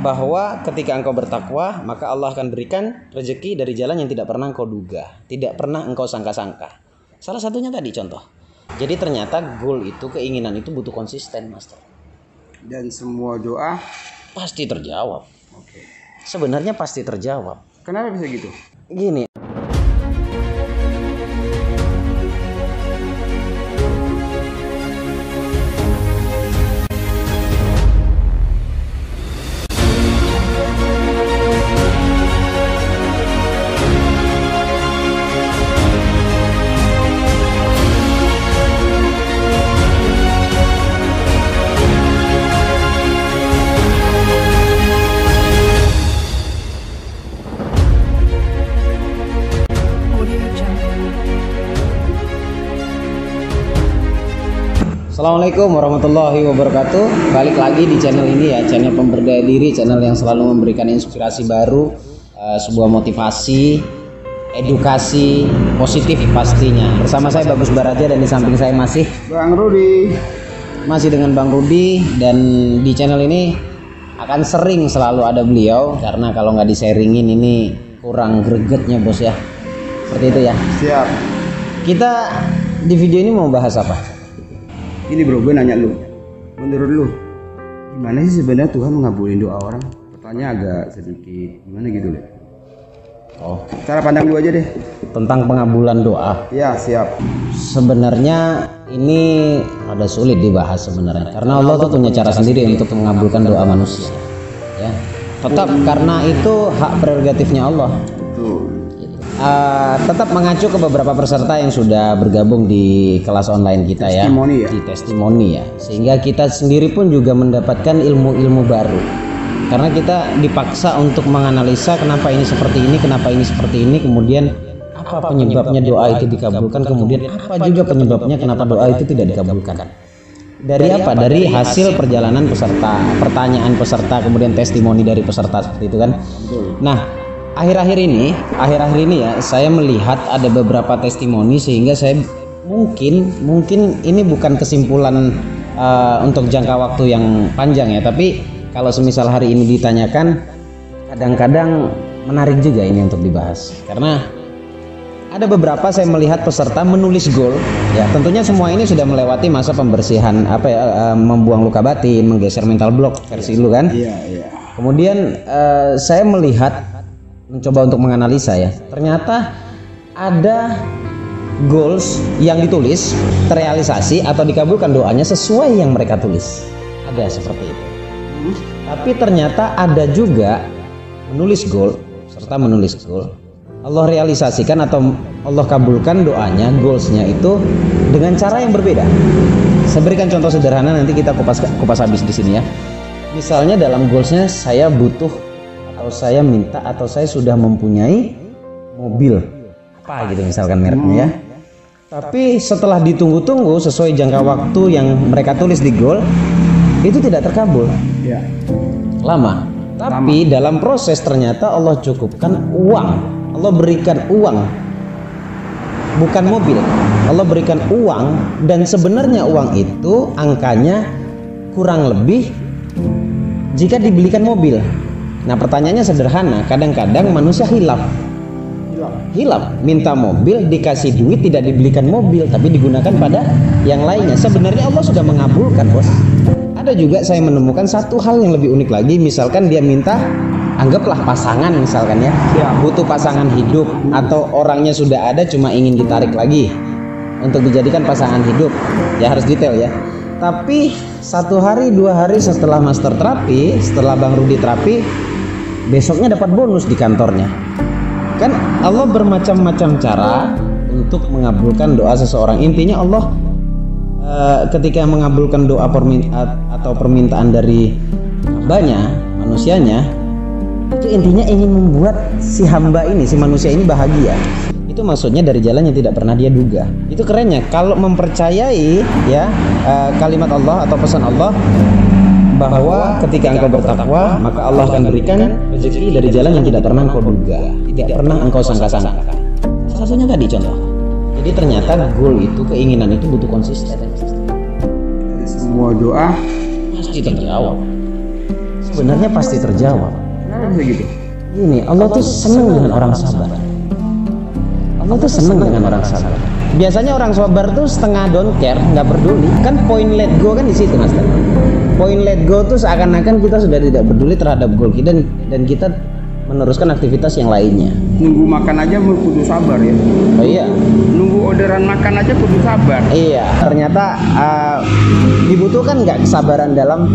bahwa ketika engkau bertakwa maka Allah akan berikan rezeki dari jalan yang tidak pernah engkau duga, tidak pernah engkau sangka-sangka. Salah satunya tadi contoh. Jadi ternyata goal itu keinginan itu butuh konsisten, Master. Dan semua doa Pasti terjawab. Oke. Sebenarnya pasti terjawab. Kenapa bisa gitu? Gini, Assalamualaikum warahmatullahi wabarakatuh. Balik lagi di channel ini ya, channel pemberdaya diri, channel yang selalu memberikan inspirasi baru, eh, sebuah motivasi, edukasi positif pastinya. Bersama saya Bagus Baraja dan di samping saya masih Bang Rudi. masih dengan Bang Rudi dan di channel ini akan sering selalu ada beliau karena kalau nggak di-sharingin ini kurang gregetnya bos ya. Seperti itu ya. Siap. Kita di video ini mau bahas apa? Ini bro, gue nanya lu. Menurut lu, gimana sih sebenarnya Tuhan mengabulin doa orang? Pertanyaan agak sedikit gimana gitu loh. Oh, Cara pandang lu aja deh. tentang pengabulan doa. Ya, siap. Sebenarnya ini ada sulit dibahas sebenarnya karena Allah tuh punya cara sendiri untuk mengabulkan doa manusia. Ya. Tetap karena itu hak prerogatifnya Allah. Eh, tetap mengacu ke beberapa peserta yang sudah bergabung di kelas online kita ya, Testimoni ya? di testimoni ya, sehingga kita sendiri pun juga mendapatkan ilmu-ilmu baru. Karena kita dipaksa untuk menganalisa kenapa ini seperti ini, kenapa ini seperti ini, kemudian apa penyebabnya doa itu dikabulkan, kemudian apa juga penyebabnya kenapa doa itu tidak dikabulkan. Dari apa? Dari hasil perjalanan peserta, pertanyaan peserta, kemudian testimoni dari peserta seperti itu kan. Nah, akhir-akhir ini, akhir-akhir ini ya, saya melihat ada beberapa testimoni sehingga saya mungkin mungkin ini bukan kesimpulan uh, untuk jangka waktu yang panjang ya, tapi kalau semisal hari ini ditanyakan kadang-kadang menarik juga ini untuk dibahas. Karena ada beberapa saya melihat peserta menulis goal ya tentunya semua ini sudah melewati masa pembersihan apa ya eh, membuang luka batin menggeser mental block versi lu kan Iya, iya. Kemudian eh, saya melihat mencoba untuk menganalisa ya. Ternyata ada goals yang ditulis terrealisasi atau dikabulkan doanya sesuai yang mereka tulis. Ada seperti itu. Tapi ternyata ada juga menulis goal serta menulis goal Allah realisasikan atau Allah kabulkan doanya, goalsnya itu dengan cara yang berbeda. Saya berikan contoh sederhana nanti kita kupas kupas habis di sini ya. Misalnya dalam goalsnya saya butuh atau saya minta atau saya sudah mempunyai mobil apa gitu misalkan mereknya ya. Tapi setelah ditunggu-tunggu sesuai jangka waktu yang mereka tulis di goal itu tidak terkabul Iya. lama. Tapi dalam proses ternyata Allah cukupkan uang. Allah berikan uang. Bukan mobil. Allah berikan uang dan sebenarnya uang itu angkanya kurang lebih jika dibelikan mobil. Nah, pertanyaannya sederhana. Kadang-kadang manusia hilaf. Hilaf, minta mobil, dikasih duit tidak dibelikan mobil, tapi digunakan pada yang lainnya. Sebenarnya Allah sudah mengabulkan, Bos. Ada juga saya menemukan satu hal yang lebih unik lagi, misalkan dia minta anggaplah pasangan misalkan ya. Butuh pasangan hidup atau orangnya sudah ada cuma ingin ditarik lagi untuk dijadikan pasangan hidup. Ya harus detail ya. Tapi satu hari dua hari setelah master terapi, setelah Bang Rudi terapi, besoknya dapat bonus di kantornya. Kan Allah bermacam-macam cara untuk mengabulkan doa seseorang. Intinya Allah eh, ketika mengabulkan doa permin- at- atau permintaan dari hambanya, manusianya, itu intinya ingin membuat si hamba ini, si manusia ini bahagia. Itu maksudnya dari jalan yang tidak pernah dia duga. Itu kerennya kalau mempercayai ya eh, kalimat Allah atau pesan Allah bahwa ketika engkau bertakwa maka Allah akan berikan rezeki dari jalan yang tidak pernah engkau duga, tidak pernah engkau sangka-sangka. Salah satunya tadi contoh. Jadi ternyata goal itu keinginan itu butuh konsisten. Semua doa Pasti terjawab. sebenarnya pasti terjawab. Kenapa bisa gitu? Ini Allah tuh senang dengan orang sabar. Allah tuh senang dengan orang sabar. Biasanya orang sabar tuh setengah don't care, nggak peduli. Kan poin let go kan di situ mas. Poin let go tuh seakan-akan kita sudah tidak peduli terhadap goal kita dan, dan kita meneruskan aktivitas yang lainnya. Nunggu makan aja kudu sabar ya. Oh iya, Nunggu orderan makan aja kudu sabar. iya. Ternyata uh, dibutuhkan nggak kesabaran dalam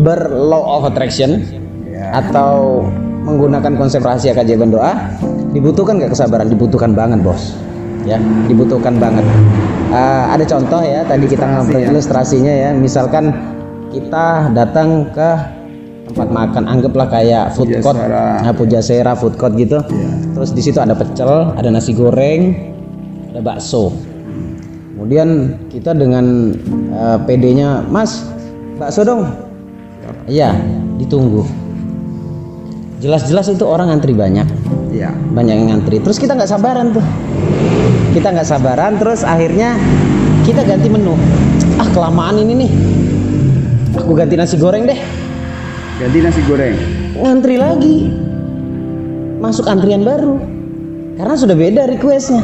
ber law of attraction Ya. atau menggunakan konsep rahasia keajaiban doa dibutuhkan nggak kesabaran dibutuhkan banget bos ya dibutuhkan banget. Uh, ada contoh ya tadi kita ngobrol ya. ilustrasinya ya. Misalkan kita datang ke tempat makan anggaplah kayak food court. Pujasera. nah, Pujasera food court gitu. Terus di situ ada pecel ada nasi goreng ada bakso. Kemudian kita dengan uh, PD-nya mas bakso dong. Iya ditunggu. Jelas-jelas itu orang antri banyak Iya. banyak yang ngantri. Terus kita nggak sabaran tuh. Kita nggak sabaran terus akhirnya kita ganti menu. Ah kelamaan ini nih. Aku ganti nasi goreng deh. Ganti nasi goreng. ngantri lagi. Masuk antrian baru. Karena sudah beda requestnya.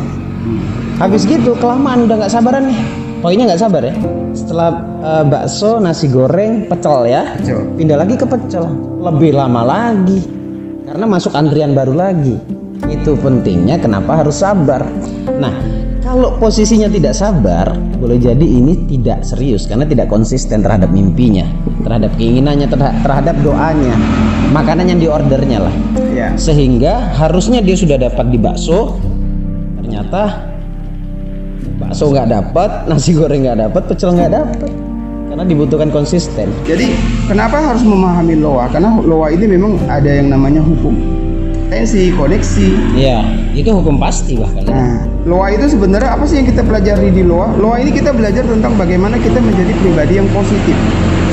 Habis gitu kelamaan udah nggak sabaran nih. Poinnya nggak sabar ya? Setelah eh, bakso nasi goreng pecel ya. Pecel. pindah lagi ke pecel. Lebih lama lagi karena masuk antrian baru lagi. Itu pentingnya kenapa harus sabar. Nah kalau posisinya tidak sabar boleh jadi ini tidak serius karena tidak konsisten terhadap mimpinya terhadap keinginannya terha- terhadap doanya makanan yang diordernya lah. Iya. sehingga harusnya dia sudah dapat di bakso ternyata bakso nggak dapat nasi goreng nggak dapat pecel nggak dapat karena dibutuhkan konsisten Jadi kenapa harus memahami loa? Karena loa ini memang ada yang namanya hukum. Tensi, koneksi. ya itu hukum pasti bahkan. Nah, loa itu sebenarnya apa sih yang kita pelajari di loa? Loa ini kita belajar tentang bagaimana kita menjadi pribadi yang positif.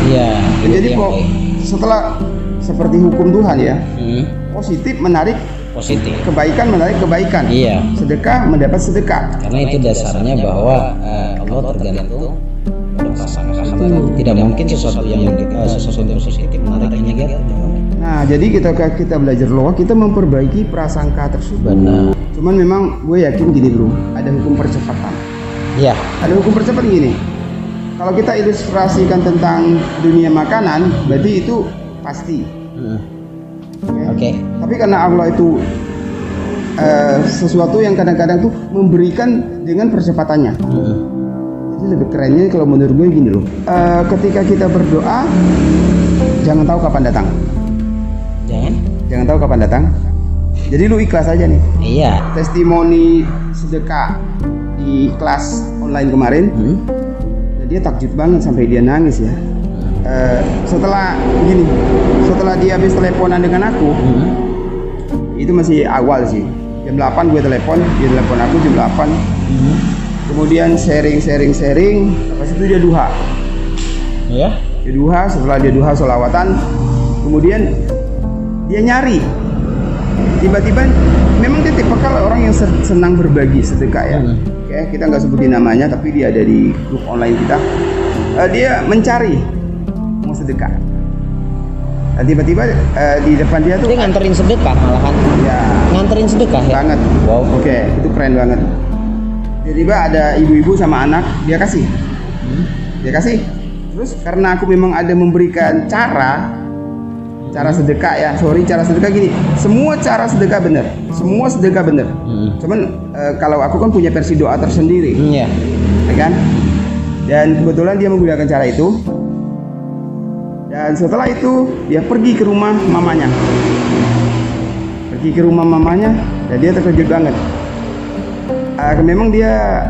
Iya, Menjadi po- baik. setelah seperti hukum Tuhan ya, Hmm, positif menarik positif kebaikan menarik kebaikan. iya Sedekah mendapat sedekah. karena itu dasarnya bahwa eh, Allah tergantung tidak mungkin sesuatu yang eh, sesuatu yang positif menarik yang negatif Nah, jadi kita kita belajar loa, kita memperbaiki prasangka tersebut. benar Cuman memang gue yakin gini bro, ada hukum percepatan. ya Ada hukum percepatan gini. Kalau kita ilustrasikan tentang dunia makanan, berarti itu pasti. Hmm, oke Tapi karena Allah itu eh, sesuatu yang kadang-kadang tuh memberikan dengan percepatannya. Hmm, Jadi lebih kerennya kalau menurut gue gini loh. Eh, ketika kita berdoa, jangan tahu kapan datang. jangan Jangan tahu kapan datang. Jadi lu ikhlas aja nih. iya Testimoni sedekah di kelas online kemarin, Hmm, dan dia takjub banget sampai dia nangis ya. Eh, setelah gini, setelah dia habis teleponan dengan aku, hmm, itu masih awal sih. Jam 8 gue telepon, dia telepon aku jam 8. hmm. Kemudian sharing, sharing, sharing. Lepas itu dia duha. ya Dia duha, setelah dia duha solawatan, kemudian dia nyari. Tiba-tiba, memang dia tipe kalau orang yang se- senang berbagi sedekah ya. Hmm. Oke, kita nggak sebutin namanya, tapi dia ada di grup online kita. Eh, dia mencari mau sedekah. Dan tiba-tiba eh, di depan dia tuh dia nganterin sedekah malahan ya nganterin sedekah ya banget. wow Oke, itu keren banget. Tiba-tiba ada ibu-ibu sama anak, dia kasih. Dia kasih. Terus karena aku memang ada memberikan cara cara sedekah ya. Sorry, cara sedekah gini. Semua cara sedekah benar. Semua sedekah benar. Hmm. Cuman eh, kalau aku kan punya versi doa tersendiri, Hmm, ya ya kan? Dan kebetulan dia menggunakan cara itu. Dan setelah itu dia pergi ke rumah mamanya. Pergi ke rumah mamanya dan dia terkejut banget. Ah, memang dia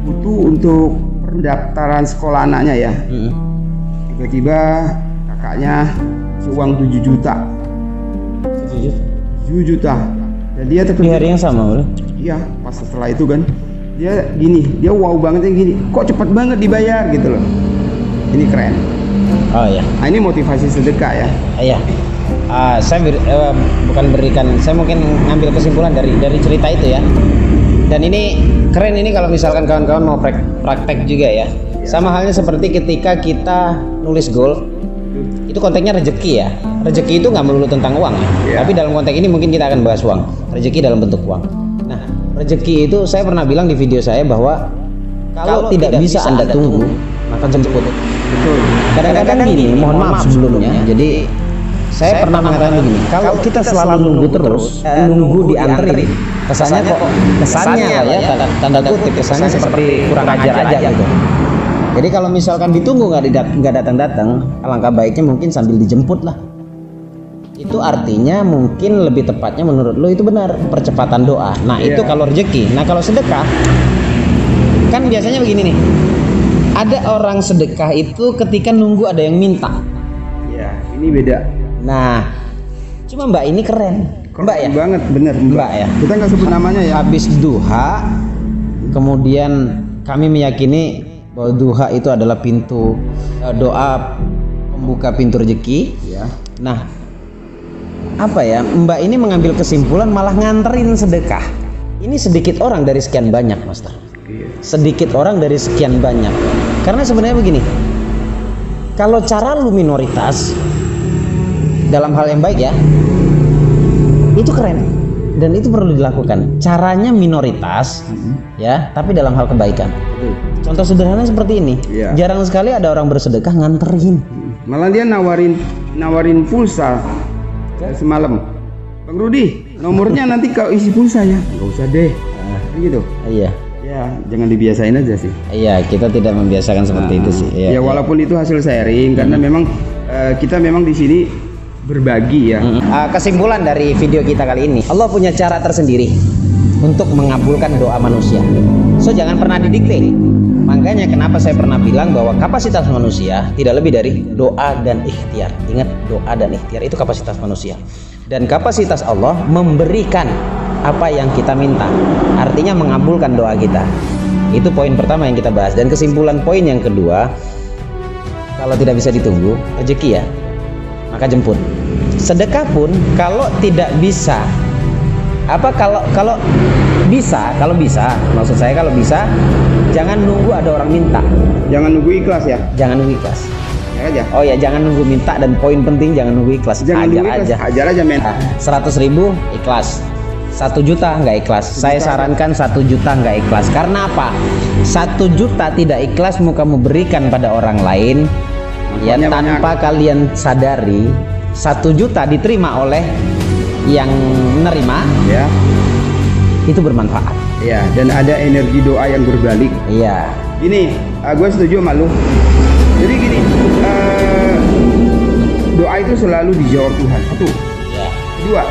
butuh untuk pendaftaran sekolah anaknya ya. Hmm. Tiba-tiba kakaknya uang 7 juta. 7 juta. Dan dia di terkejut. hari yang sama bro Iya, pas setelah itu kan dia gini, dia wow banget yang gini. Kok cepat banget dibayar gitu loh. Ini keren. oh ya Nah, ini motivasi sedekah ya. Iya. Ah, saya ber- eh, bukan berikan, saya mungkin ngambil kesimpulan dari dari cerita itu ya. Dan ini keren ini kalau misalkan kawan-kawan mau prak- praktek juga ya. Sama halnya seperti ketika kita nulis goal, itu konteksnya rezeki ya. Rezeki itu nggak melulu tentang uang ya. Iya. tapi dalam konteks ini mungkin kita akan bahas uang. Rezeki dalam bentuk uang. Nah rezeki itu saya pernah bilang di video saya bahwa kalau, tidak, bisa anda tunggu maka jemput. Betul. kadang-kadang gini mohon maaf sebelumnya. Jadi saya, pernah mengatakan begini kalau kita selalu nunggu terus eh, nunggu diantri kesannya kok kesannya ya? tanda, tanda kutip kesannya seperti kurang ajar aja gitu. jadi kalau misalkan ditunggu nggak datang-datang alangkah baiknya mungkin sambil dijemput lah. Itu artinya mungkin lebih tepatnya menurut lo itu benar percepatan doa. Nah itu Iya. kalau rezeki. Nah kalau sedekah kan biasanya begini nih. Ada orang sedekah itu ketika nunggu ada yang minta. Ya, ini beda. Nah cuma mbak ini keren mbak ya banget bener Mbak ya? Kita nggak sebut namanya ya. habis duha kemudian kami meyakini bahwa duha itu adalah pintu eh, doa pembuka pintu rezeki Ya. nah apa ya mbak ini mengambil kesimpulan malah nganterin sedekah ini sedikit orang dari sekian banyak master Iya. sedikit orang dari sekian banyak karena sebenarnya begini kalau cara lu minoritas dalam hal yang baik ya. Itu keren. Dan itu perlu dilakukan. Caranya minoritas ya tapi dalam hal kebaikan. Contoh sederhana seperti ini. Iya. jarang sekali ada orang bersedekah nganterin. Malah dia nawarin nawarin pulsa eh, semalam. Bang Rudi, nomornya nanti kau isi pulsa ya. Nggak usah deh. Nah, gitu. iya. Ya, jangan dibiasain aja sih. iya kita tidak membiasakan seperti itu sih. Ya iya, iya. walaupun itu hasil sharing karena memang eh, kita memang di sini berbagi ya. Uh, kesimpulan dari video kita kali ini, Allah punya cara tersendiri untuk mengabulkan doa manusia. So jangan pernah didikte. Makanya kenapa saya pernah bilang bahwa kapasitas manusia tidak lebih dari doa dan ikhtiar. Ingat doa dan ikhtiar itu kapasitas manusia. Dan kapasitas Allah memberikan apa yang kita minta. Artinya mengabulkan doa kita. Itu poin pertama yang kita bahas dan kesimpulan poin yang kedua kalau tidak bisa ditunggu rezeki ya maka jemput. Sedekah pun kalau tidak bisa. Apa kalau kalau bisa kalau bisa maksud saya kalau bisa jangan nunggu ada orang minta. Jangan nunggu ikhlas ya. jangan nunggu ikhlas. Ya aja. oh ya jangan nunggu minta dan poin penting jangan nunggu ikhlas. Jangan ajar nunggu ikhlas. aja. Ajar aja men. seratus ribu ikhlas. Satu juta nggak ikhlas. Saya sarankan satu juta nggak ikhlas. Karena apa? Satu juta tidak ikhlas mau kamu berikan pada orang lain ya tanpa kalian sadari satu juta diterima oleh yang menerima Ya. itu bermanfaat Ya, dan ada energi doa yang berbalik. iya Gini, gue setuju sama lu. Jadi gini, eh, doa itu selalu dijawab Tuhan. Satu. ya Kedua,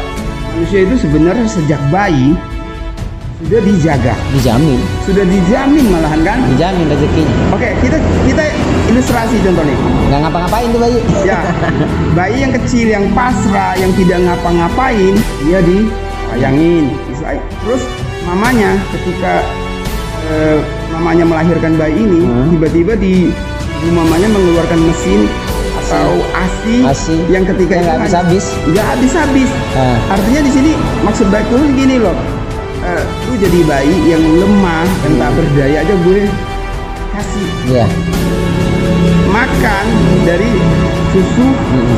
manusia itu sebenarnya sejak bayi sudah dijaga, dijamin sudah dijamin malahan kan? dijamin rezekinya Oke, kita kita ilustrasi contohnya. nggak ngapa-ngapain tuh bayi Ya, bayi yang kecil, yang pasrah, yang tidak ngapa-ngapain, dia disayangin. disay- Terus mamanya ketika eh, mamanya melahirkan bayi ini, Hmm. tiba-tiba di ibu mamanya mengeluarkan mesin atau asi, Asi. yang ketika Yang nggak itu habis-habis. nggak habis-habis. Nah. Artinya di sini maksud baik tuh gini loh, lu jadi bayi yang lemah dan tak berdaya aja gue kasih ya makan dari susu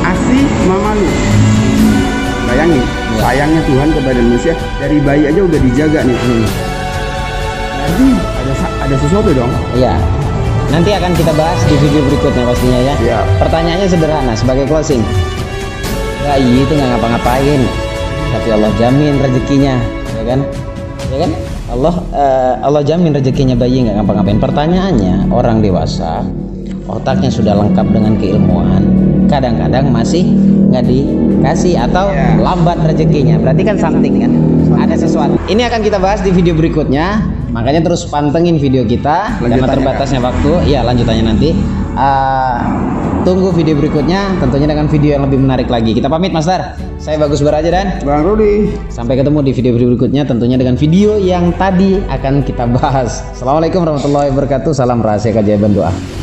asi mama lu bayangin Ya. sayangnya Tuhan kepada manusia dari bayi aja udah dijaga nih berarti ada sa- ada sesuatu dong Iya. Nanti akan kita bahas di video berikutnya pastinya ya. Iya. Pertanyaannya sederhana sebagai closing. Bayi itu nggak ngapa-ngapain, tapi Allah jamin rezekinya, ya kan? Ya kan? Allah eh, Allah jamin rezekinya bayi nggak ngapa-ngapain. Pertanyaannya orang dewasa otaknya sudah lengkap dengan keilmuan, kadang-kadang masih nggak dikasih atau Iya. lambat rezekinya. Berarti kan something kan? Ada sesuatu. Ini akan kita bahas di video berikutnya. Makanya terus pantengin video kita karena terbatasnya waktu. Iya, lanjutannya nanti. Ah, tunggu video berikutnya tentunya dengan video yang lebih menarik lagi. Kita pamit, Master. Saya Bagus Baraja dan Bang Rudi sampai ketemu di video berikutnya tentunya dengan video yang tadi akan kita bahas. Assalamualaikum warahmatullahi wabarakatuh. Salam rahasia keajaiban doa.